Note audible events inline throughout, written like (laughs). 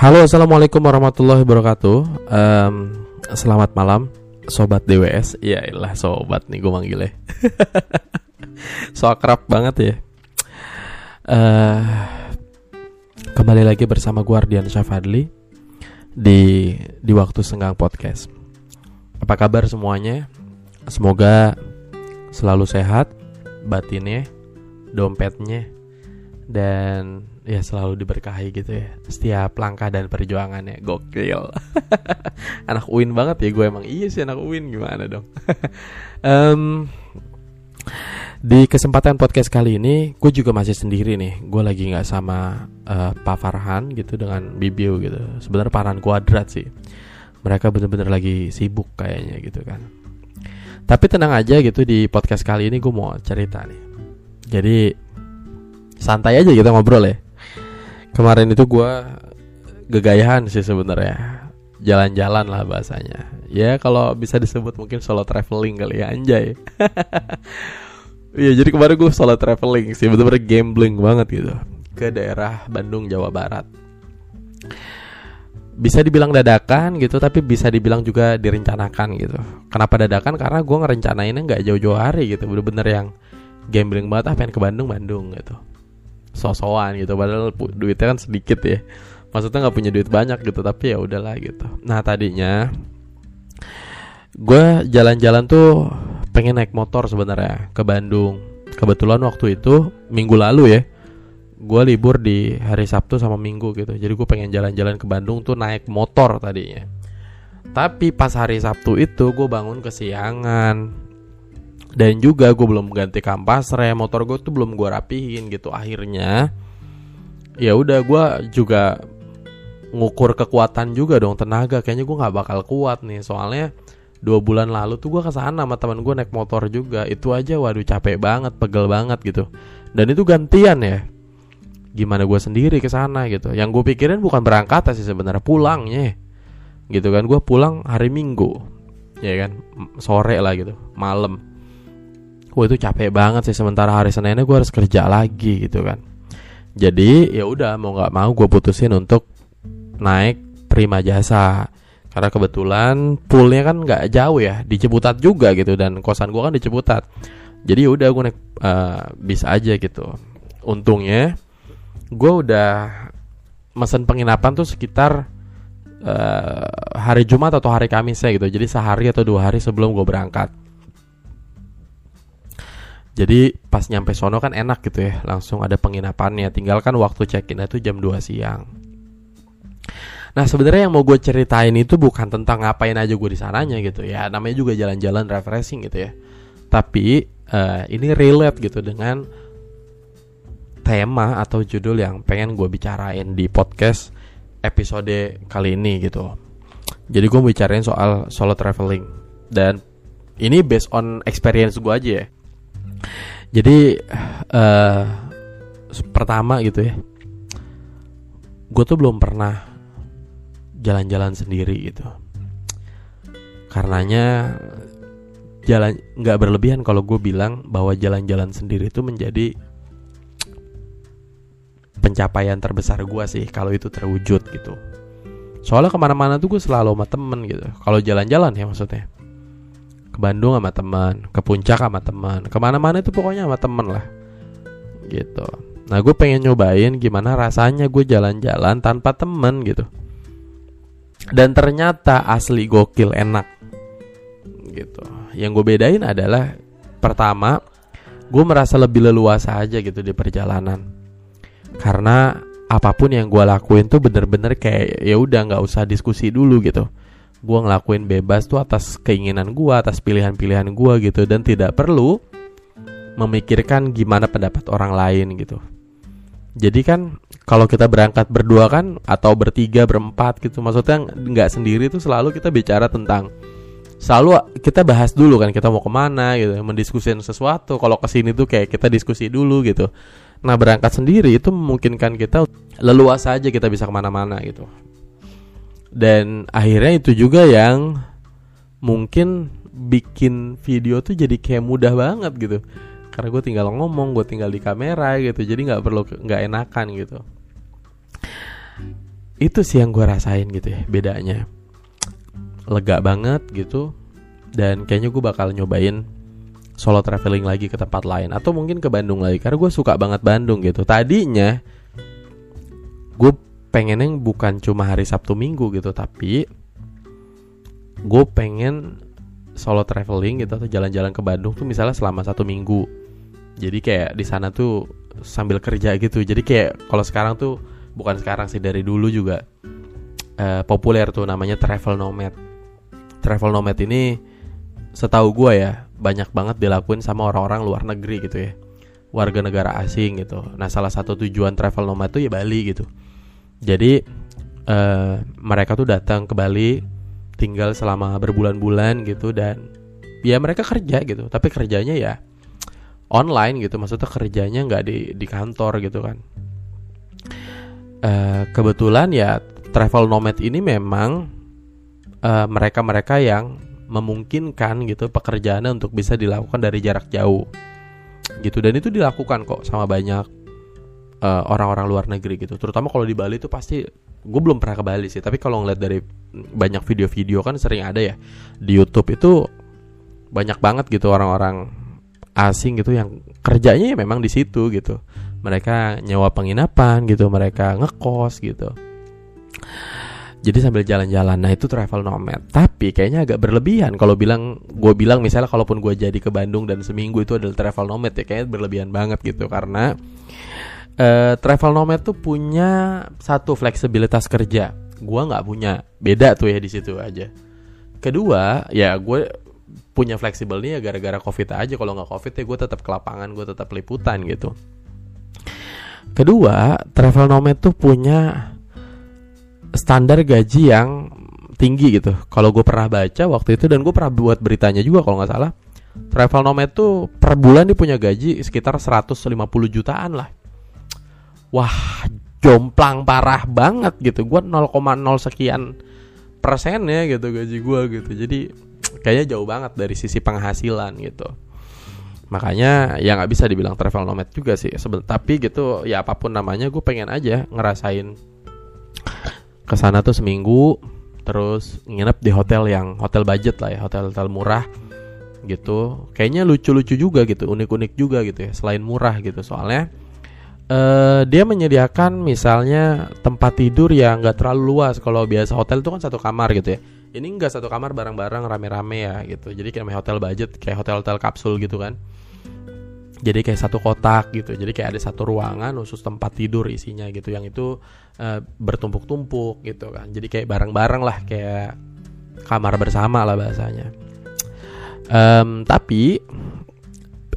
Halo assalamualaikum warahmatullahi wabarakatuh. Um, Selamat malam Sobat DWS Ya ilah sobat nih gue manggilnya. (laughs) So akrab banget ya. Uh, Kembali lagi bersama gue Ardian Syafadli Di, di Waktu Senggang Podcast. Apa kabar semuanya? Semoga selalu sehat Batinnya Dompetnya Dan ya selalu diberkahi gitu ya. Setiap langkah dan perjuangannya. Gokil. (laughs) Anak Uin banget ya gue emang. Iya sih anak Uin gimana dong? (laughs) Um, di kesempatan podcast kali ini gue juga masih sendiri nih. Gue lagi nggak sama uh, Pak Farhan gitu dengan Bibiu gitu. Sebenarnya Farhan kuadrat sih. Mereka bener-bener lagi sibuk kayaknya gitu kan. Tapi tenang aja gitu di podcast kali ini gue mau cerita nih. Jadi santai aja kita ngobrol ya. Kemarin itu gue gegayahan sih sebenarnya. Jalan-jalan lah bahasanya. Ya kalau bisa disebut mungkin solo traveling kali ya anjay. (laughs) Iya jadi kemarin gue solo traveling sih bener-bener gambling banget gitu. Ke daerah Bandung Jawa Barat. Bisa dibilang dadakan gitu tapi bisa dibilang juga direncanakan gitu. Kenapa dadakan? Karena gue ngerencanainnya nggak jauh-jauh hari gitu. Bener-bener yang gambling banget ah pengen ke Bandung Bandung gitu sosokan gitu. Padahal duitnya kan sedikit ya. Maksudnya nggak punya duit banyak gitu tapi ya udahlah gitu. Nah tadinya gue jalan-jalan tuh pengen naik motor sebenarnya ke Bandung. Kebetulan waktu itu minggu lalu ya gue libur di hari Sabtu sama Minggu gitu. Jadi gue pengen jalan-jalan ke Bandung tuh naik motor tadinya. Tapi pas hari Sabtu itu gue bangun kesiangan dan juga gue belum ganti kampas rem motor gue tuh belum gue rapihin gitu akhirnya. Ya udah gue juga ngukur kekuatan juga dong tenaga. Kayaknya gue nggak bakal kuat nih. Soalnya dua bulan lalu tuh gue ke sana sama teman gue naik motor juga. Itu aja waduh capek banget pegel banget gitu. Dan itu gantian ya. Gimana gue sendiri ke sana gitu. Yang gue pikirin bukan berangkat sih sebenarnya pulangnya. Gitu kan gue pulang hari minggu. Ya kan sore lah gitu malam Wah itu capek banget sih sementara hari Seninnya gue harus kerja lagi gitu kan. Jadi ya udah mau nggak mau gue putusin untuk naik prima jasa karena kebetulan poolnya kan nggak jauh ya di Ciputat juga gitu dan kosan gue kan di Ciputat. Jadi ya udah gue naik uh, bis aja gitu. Untungnya gue udah mesen penginapan tuh sekitar uh, hari Jumat atau hari Kamis ya gitu. Jadi sehari atau dua hari sebelum gue berangkat. Jadi pas nyampe sono kan enak gitu ya, langsung ada penginapannya. Tinggalkan waktu check-in itu jam 2 siang. Nah sebenarnya yang mau gue ceritain itu bukan tentang ngapain aja gue di sananya gitu ya. Namanya juga jalan-jalan refreshing gitu ya. Tapi uh, ini relate gitu dengan tema atau judul yang pengen gue bicarain di podcast episode kali ini gitu. Jadi gue bicarain soal solo traveling dan ini based on experience gue aja ya jadi uh, pertama gitu ya gue tuh belum pernah jalan-jalan sendiri gitu. Karenanya jalan nggak berlebihan kalau gue bilang bahwa jalan-jalan sendiri itu menjadi pencapaian terbesar gue sih kalau itu terwujud gitu. Soalnya ke mana-mana tuh gue selalu sama temen gitu kalau jalan-jalan ya maksudnya Bandung sama teman ke puncak sama teman ke mana-mana itu pokoknya sama teman lah gitu. Nah gue pengen nyobain gimana rasanya gue jalan-jalan tanpa temen gitu. Dan ternyata asli gokil enak gitu. Yang gue bedain adalah pertama gue merasa lebih leluasa aja gitu di perjalanan. Karena apa pun yang gue lakuin tuh bener-bener kayak ya udah nggak usah diskusi dulu gitu gue ngelakuin bebas tuh atas keinginan gue atas pilihan-pilihan gue gitu. Dan tidak perlu memikirkan gimana pendapat orang lain gitu. Jadi kan kalau kita berangkat berdua kan atau bertiga berempat gitu maksudnya nggak sendiri tuh selalu kita bicara tentang selalu kita bahas dulu kan kita mau ke mana gitu mendiskusikan sesuatu. Kalau ke sini tuh kayak kita diskusi dulu gitu. Nah berangkat sendiri itu memungkinkan kita leluasa aja kita bisa ke mana-mana gitu dan akhirnya itu juga yang mungkin bikin video tuh jadi kayak mudah banget gitu. Karena gue tinggal ngomong gue tinggal di kamera gitu jadi nggak perlu nggak enakan gitu. Itu sih yang gue rasain gitu ya bedanya. Lega banget gitu dan kayaknya gue bakal nyobain solo traveling lagi ke tempat lain atau mungkin ke Bandung lagi karena gue suka banget Bandung gitu. Tadinya gue pengennya bukan cuma hari Sabtu Minggu gitu tapi gue pengen solo traveling gitu atau jalan-jalan ke Bandung tuh misalnya selama satu minggu. Jadi kayak di sana tuh sambil kerja gitu. Jadi kayak kalau sekarang tuh bukan sekarang sih dari dulu juga uh, populer tuh namanya travel nomad. Travel nomad ini setahu gue ya banyak banget dilakuin sama orang-orang luar negeri gitu ya. Warga negara asing gitu. Nah salah satu tujuan travel nomad tuh ya Bali gitu jadi uh, mereka tuh datang ke Bali tinggal selama berbulan-bulan gitu dan ya mereka kerja gitu. Tapi kerjanya ya online gitu maksudnya kerjanya nggak di di kantor gitu kan. Uh, kebetulan ya travel nomad ini memang uh, mereka-mereka yang memungkinkan gitu pekerjaannya untuk bisa dilakukan dari jarak jauh. Gitu dan itu dilakukan kok sama banyak uh, orang-orang luar negeri gitu terutama kalau di Bali itu pasti gue belum pernah ke Bali sih tapi kalau ngeliat dari banyak video-video kan sering ada ya di YouTube itu banyak banget gitu orang-orang asing gitu yang kerjanya ya memang di situ gitu. Mereka nyewa penginapan gitu, mereka ngekos gitu. Jadi sambil jalan-jalan, nah itu travel nomad. Tapi kayaknya agak berlebihan kalau bilang, gue bilang misalnya kalaupun gue jadi ke Bandung dan seminggu itu adalah travel nomad ya kayaknya berlebihan banget gitu karena uh, travel nomad tuh punya satu fleksibilitas kerja. Gue nggak punya, beda tuh ya di situ aja. Kedua, ya gue punya fleksibel nih ya gara-gara covid aja. Kalau nggak covid ya gue tetap ke lapangan gue tetap liputan gitu. Kedua travel nomad tuh punya standar gaji yang tinggi gitu. Kalau gue pernah baca waktu itu dan gue pernah buat beritanya juga kalau nggak salah travel nomad tuh per bulan dia punya gaji sekitar 150 jutaan lah wah jomplang parah banget gitu. Gue 0,0 sekian persennya gitu gaji gue gitu. Jadi kayaknya jauh banget dari sisi penghasilan gitu. Makanya ya nggak bisa dibilang travel nomad juga sih. Seben tapi gitu ya apa pun namanya gue pengen aja ngerasain ke sana tuh seminggu terus nginep di hotel yang hotel budget lah ya hotel hotel murah gitu. Kayaknya lucu-lucu juga gitu unik-unik juga gitu ya selain murah gitu. Soalnya uh, dia menyediakan misalnya tempat tidur yang nggak terlalu luas. Kalau biasa hotel itu kan satu kamar gitu ya. Ini enggak satu kamar bareng-bareng rame-rame ya gitu. Jadi kayak hotel budget kayak hotel-hotel kapsul gitu kan. Jadi kayak satu kotak gitu. Jadi kayak ada satu ruangan khusus tempat tidur isinya gitu yang itu uh, bertumpuk-tumpuk gitu kan. Jadi kayak bareng-bareng lah kayak kamar bersama lah bahasanya. Um, tapi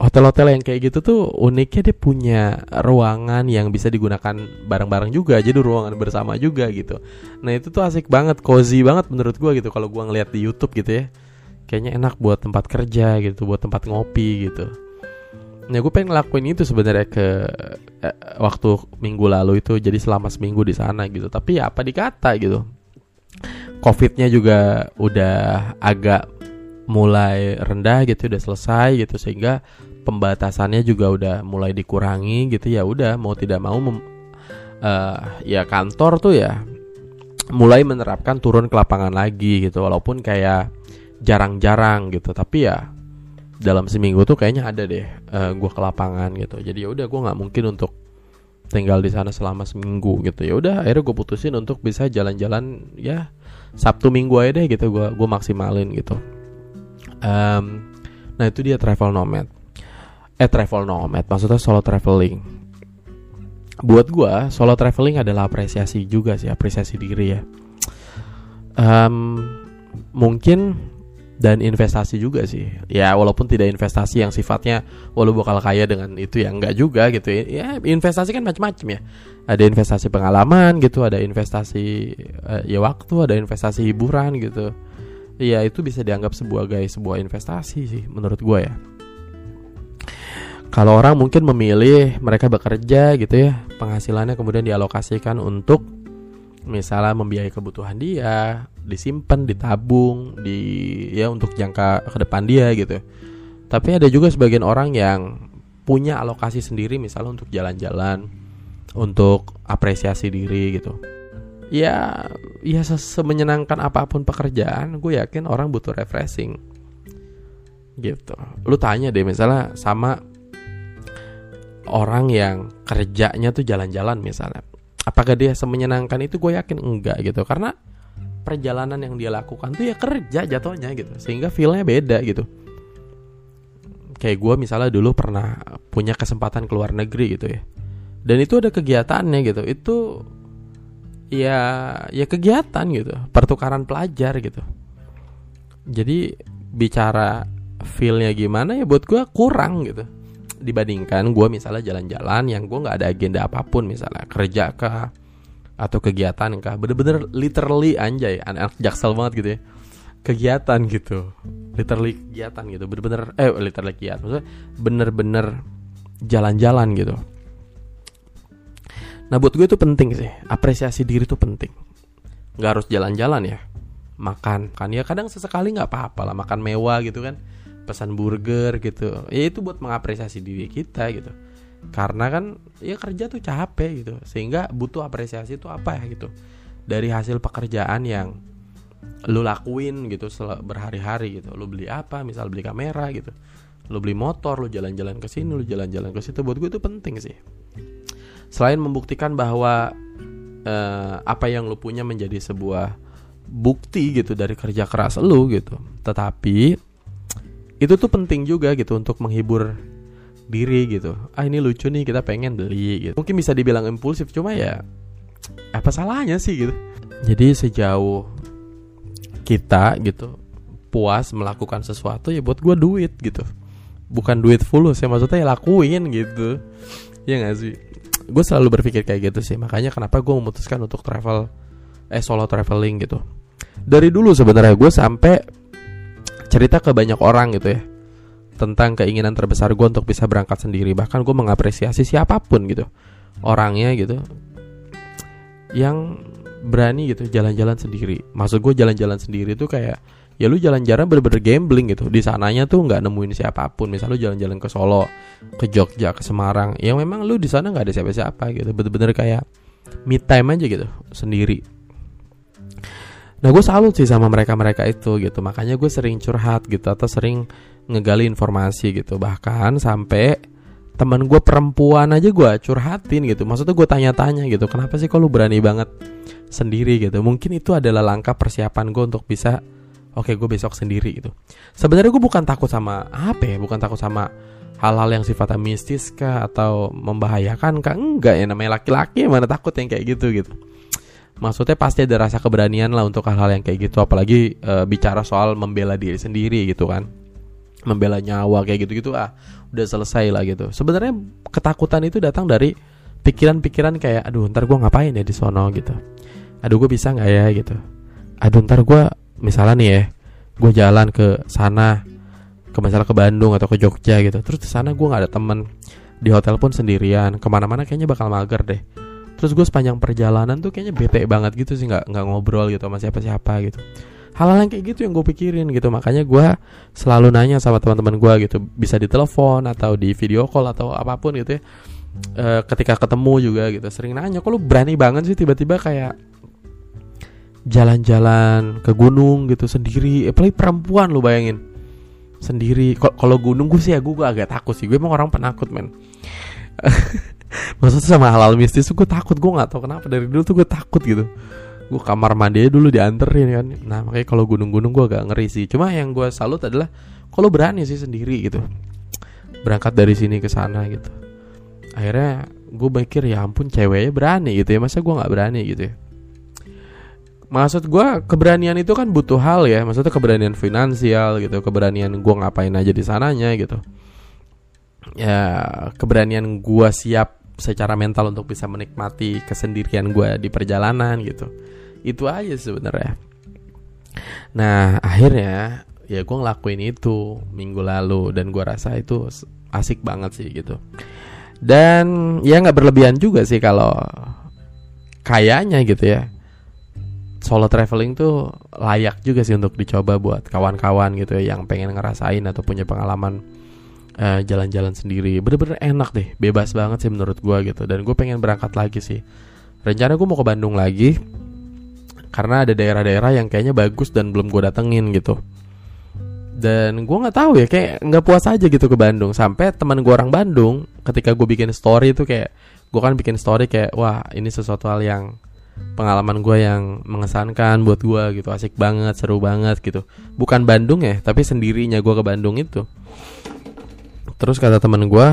hotel-hotel yang kayak gitu tuh uniknya dia punya ruangan yang bisa digunakan bareng-bareng juga jadi ruangan bersama juga gitu. Nah itu tuh asik banget cozy banget menurut gue gitu kalau gue ngeliat di YouTube gitu ya. Kayaknya enak buat tempat kerja gitu buat tempat ngopi gitu. Nah gue pengen ngelakuin itu sebenarnya ke eh, waktu minggu lalu itu jadi selama seminggu di sana gitu. Tapi ya apa dikata gitu covidnya juga udah agak mulai rendah gitu udah selesai gitu sehingga pembatasannya juga udah mulai dikurangi gitu ya. Udah mau tidak mau uh, ya kantor tuh ya mulai menerapkan turun ke lapangan lagi gitu. Walaupun kayak jarang-jarang gitu tapi ya dalam seminggu tuh kayaknya ada deh uh, eh, gue ke lapangan gitu. Jadi ya udah gue nggak mungkin untuk tinggal di sana selama seminggu gitu. Ya udah akhirnya gue putusin untuk bisa jalan-jalan ya sabtu minggu aja deh gitu gue gue maksimalin gitu. Um, nah itu dia travel nomad eh travel nomad maksudnya solo traveling. Buat gue solo traveling adalah apresiasi juga sih apresiasi diri ya. Um, mungkin dan investasi juga sih. Ya walaupun tidak investasi yang sifatnya walau bakal kaya dengan itu ya. Enggak juga gitu ya, ya investasi kan macam-macam ya. Ada investasi pengalaman gitu ada investasi uh, ya waktu ada investasi hiburan gitu. Ya itu bisa dianggap sebuah guys sebuah investasi sih menurut gue ya kalau orang mungkin memilih mereka bekerja gitu ya, penghasilannya kemudian dialokasikan untuk misalnya membiayai kebutuhan dia, disimpan, ditabung, di ya untuk jangka ke depan dia gitu. Tapi ada juga sebagian orang yang punya alokasi sendiri misalnya untuk jalan-jalan, untuk apresiasi diri gitu. ya ya semenyenangkan apa pun pekerjaan gue yakin orang butuh refreshing gitu lu tanya deh misalnya sama orang yang kerjanya tuh jalan-jalan misalnya. Apakah dia semenyenangkan itu? Gue yakin enggak gitu. Karena perjalanan yang dia lakukan tuh ya kerja jatuhnya gitu. Sehingga feelnya beda gitu. Kayak gue misalnya dulu pernah punya kesempatan keluar negeri gitu ya. Dan itu ada kegiatannya gitu. Itu ya ya kegiatan gitu. Pertukaran pelajar gitu. Jadi bicara feelnya gimana ya buat gue kurang gitu dibandingkan gue misalnya jalan-jalan yang gue nggak ada agenda apa pun misalnya kerja kah atau kegiatan kah bener-bener literally anjay anak jaksel banget gitu ya. Kegiatan gitu literally kegiatan gitu bener-bener eh literally kegiatan maksudnya bener-bener jalan-jalan gitu. Nah buat gue itu penting sih Apresiasi diri itu penting. Gak harus jalan-jalan ya Makan kan ya kadang sesekali gak apa-apa lah Makan mewah gitu kan Pesan burger gitu. Ya itu buat mengapresiasi diri kita gitu. Karena kan ya kerja tuh capek gitu. Sehingga butuh apresiasi itu apa ya gitu. Dari hasil pekerjaan yang Lu lakuin gitu berhari-hari gitu. Lu beli apa? Misal beli kamera gitu. Lu beli motor Lu jalan-jalan ke sini Lu jalan-jalan ke situ. Buat gue itu penting sih. Selain membuktikan bahwa uh, apa yang lu punya menjadi sebuah bukti gitu dari kerja keras lu gitu. Tetapi itu tuh penting juga gitu untuk menghibur diri gitu. Ah ini lucu nih kita pengen beli gitu. Mungkin bisa dibilang impulsif cuma ya apa salahnya sih gitu? Jadi sejauh kita gitu puas melakukan sesuatu ya buat gue duit gitu. Bukan duit full sih maksudnya ya lakuin gitu. Ya gak sih? Gue selalu berpikir kayak gitu sih makanya kenapa gue memutuskan untuk travel eh solo traveling gitu. Dari dulu sebenarnya gue sampai cerita ke banyak orang gitu ya tentang keinginan terbesar gue untuk bisa berangkat sendiri. Bahkan gue mengapresiasi siapa pun gitu orangnya gitu yang berani gitu jalan-jalan sendiri. Maksud gue jalan-jalan sendiri tuh kayak ya lu jalan-jalan bener-bener gambling gitu. Di sananya tuh nggak nemuin siapa pun. Misal lu jalan-jalan ke Solo ke Jogja ke Semarang yang memang lu di sana nggak ada siapa-siapa gitu. Bener-bener kayak me time aja gitu sendiri nah gue salut sih sama mereka-mereka itu gitu. Makanya gue sering curhat gitu atau sering ngegali informasi gitu. Bahkan sampai teman gue perempuan aja gue curhatin gitu. Maksudnya gue tanya-tanya gitu kenapa sih kok lu berani banget sendiri? gitu. Mungkin itu adalah langkah persiapan gue untuk bisa oke gue besok sendiri gitu. Sebenarnya gue bukan takut sama apa ya? Bukan takut sama hal-hal yang sifatnya mistis kah atau membahayakan kah? Enggak ya namanya laki-laki mana takut yang kayak gitu gitu maksudnya pasti ada rasa keberanian lah untuk hal-hal yang kayak gitu. Apalagi e, bicara soal membela diri sendiri gitu kan. Membela nyawa kayak gitu-gitu ah udah selesai lah gitu. Sebenarnya ketakutan itu datang dari pikiran-pikiran kayak aduh ntar gue ngapain ya di sono? gitu. Aduh gue bisa nggak ya? gitu. Aduh ntar gue misalnya nih ya gue jalan ke sana ke misalnya ke Bandung atau ke Jogja gitu. Terus di sana gue nggak ada temen. Di hotel pun sendirian. Ke mana-mana kayaknya bakal mager deh terus gue sepanjang perjalanan tuh kayaknya bete banget gitu sih nggak nggak ngobrol gitu sama siapa-siapa gitu. Hal-hal yang kayak gitu yang gue pikirin gitu makanya gue selalu nanya sama teman-teman gue gitu. Bisa di telepon atau di video call atau apa pun gitu ya. E, ketika ketemu juga gitu sering nanya kok lu berani banget sih tiba-tiba kayak jalan-jalan ke gunung gitu sendiri? Apalagi perempuan lu bayangin. Sendiri kalau gunung gue sih ya gue, agak takut sih. Gue emang orang penakut men (laughs) maksudnya sama hal-hal mistis gue takut. Gue nggak tahu kenapa. Dari dulu tuh gue takut gitu. Gue kamar mandi dulu dianterin kan. Nah makanya kalau gunung-gunung gue agak ngeri sih. Cuma yang gue salut adalah kalau berani sih sendiri gitu. Berangkat dari sini ke sana gitu. Akhirnya gue mikir ya ampun ceweknya berani gitu ya. Masa gue nggak berani gitu ya? Maksud gue keberanian itu kan butuh hal ya. Maksudnya keberanian finansial gitu. Keberanian gue ngapain aja di sananya gitu. Ya keberanian gue siap secara mental untuk bisa menikmati kesendirian gue di perjalanan gitu. Itu aja sebenarnya. Nah akhirnya ya gue ngelakuin itu minggu lalu dan gue rasa itu asik banget sih gitu. Dan ya nggak berlebihan juga sih kalau kayaknya gitu ya. Solo traveling tuh layak juga sih untuk dicoba buat kawan-kawan gitu ya yang pengen ngerasain atau punya pengalaman eh, jalan-jalan sendiri. Bener-bener enak deh, bebas banget sih menurut gue gitu. Dan gue pengen berangkat lagi sih. Rencana gue mau ke Bandung lagi karena ada daerah-daerah yang kayaknya bagus dan belum gue datengin gitu dan gue nggak tahu ya kayak nggak puas aja gitu ke Bandung sampai teman gue orang Bandung ketika gue bikin story itu kayak gue kan bikin story kayak wah ini sesuatu hal yang pengalaman gue yang mengesankan buat gue gitu asik banget seru banget gitu bukan Bandung ya tapi sendirinya gue ke Bandung itu terus kata teman gue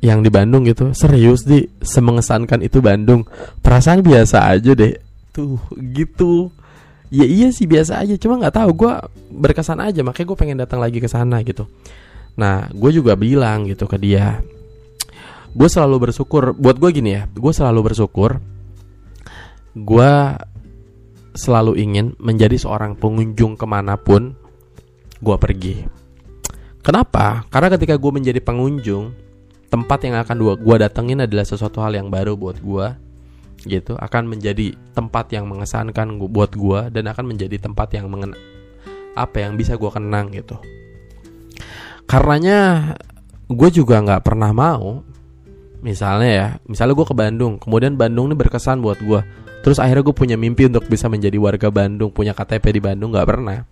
yang di Bandung gitu serius di? Semengesankan itu Bandung. Perasaan biasa aja deh. Tuh gitu. Ya iya sih biasa aja. Cuma nggak tahu gue berkesan aja. Makanya gue pengen datang lagi ke sana gitu. Nah gue juga bilang gitu ke dia. Gue selalu bersyukur. Buat gue gini ya gue selalu bersyukur gue selalu ingin menjadi seorang pengunjung ke mana pun gue pergi kenapa? Karena ketika gue menjadi pengunjung tempat yang akan gue datengin adalah sesuatu hal yang baru buat gue gitu. Akan menjadi tempat yang mengesankan gua, buat gua dan akan menjadi tempat yang mengen apa yang bisa gua kenang gitu. Karenanya gue juga nggak pernah mau misalnya ya misalnya gue ke Bandung kemudian Bandung ini berkesan buat gue terus akhirnya gue punya mimpi untuk bisa menjadi warga Bandung punya KTP di Bandung nggak pernah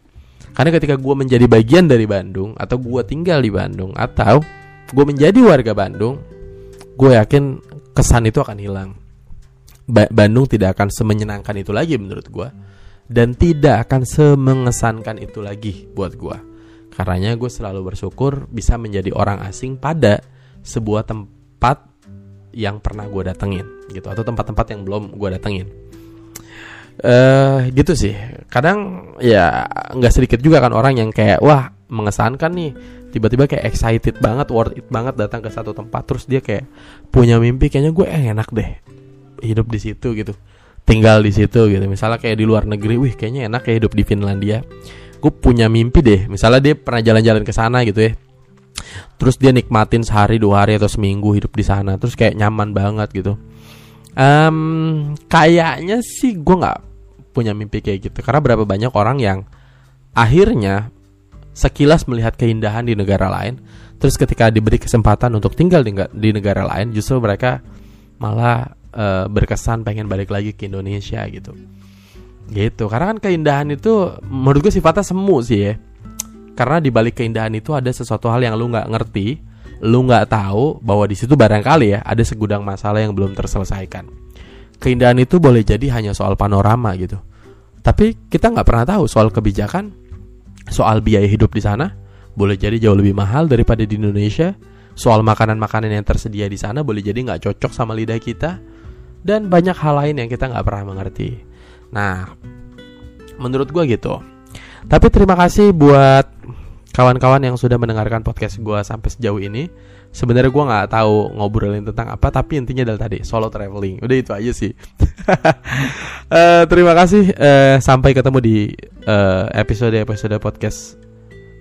karena ketika gue menjadi bagian dari Bandung atau gue tinggal di Bandung atau gue menjadi warga Bandung gue yakin kesan itu akan hilang. Ba Bandung tidak akan semenyenangkan itu lagi menurut gue dan tidak akan semengesankan itu lagi buat gue karenanya gue selalu bersyukur bisa menjadi orang asing pada sebuah tempat yang pernah gue datengin gitu. Atau tempat-tempat yang belum gue datengin uh, gitu sih. Kadang ya nggak sedikit juga kan orang yang kayak wah mengesankan nih. Tiba-tiba kayak excited banget worth it banget datang ke satu tempat terus dia kayak punya mimpi kayaknya gue eh, enak deh hidup di situ gitu. Tinggal di situ gitu. Misalnya kayak di luar negeri wih kayaknya enak ya hidup di Finlandia. Gue punya mimpi deh. Misalnya dia pernah jalan-jalan ke sana gitu ya. Terus dia nikmatin sehari dua hari atau seminggu hidup di sana terus kayak nyaman banget gitu. Um, kayaknya sih gue nggak punya mimpi kayak gitu. Karena berapa banyak orang yang akhirnya sekilas melihat keindahan di negara lain terus ketika diberi kesempatan untuk tinggal di, di negara lain justru mereka malah uh, berkesan pengen balik lagi ke Indonesia gitu. Gitu. Karena kan keindahan itu menurut gue sifatnya semu sih ya. Karena di balik keindahan itu ada sesuatu hal yang lu nggak ngerti lu nggak tahu bahwa di situ barangkali ya ada segudang masalah yang belum terselesaikan. Keindahan itu boleh jadi hanya soal panorama gitu tapi kita nggak pernah tahu soal kebijakan soal biaya hidup di sana boleh jadi jauh lebih mahal daripada di Indonesia soal makanan-makanan yang tersedia di sana boleh jadi nggak cocok sama lidah kita dan banyak hal lain yang kita nggak pernah mengerti. Nah, menurut gue gitu. Tapi terima kasih buat kawan-kawan yang sudah mendengarkan podcast gue sampai sejauh ini. Sebenarnya gue nggak tahu ngobrolin tentang apa, tapi intinya adalah tadi solo traveling. Udah itu aja sih. uh, (laughs) terima kasih. Uh, sampai ketemu di uh, episode episode podcast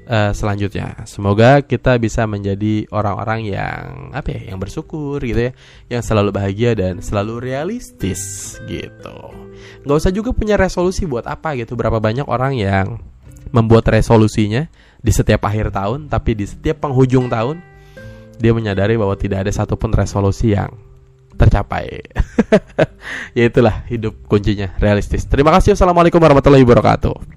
uh, selanjutnya. Semoga kita bisa menjadi orang-orang yang apa ya, yang bersyukur gitu ya, yang selalu bahagia dan selalu realistis gitu. Gak usah juga punya resolusi buat apa gitu. Berapa banyak orang yang membuat resolusinya di setiap akhir tahun, tapi di setiap penghujung tahun dia menyadari bahwa tidak ada satupun resolusi yang tercapai. (laughs) ya itulah hidup kuncinya realistis. Terima kasih. Assalamualaikum warahmatullahi wabarakatuh.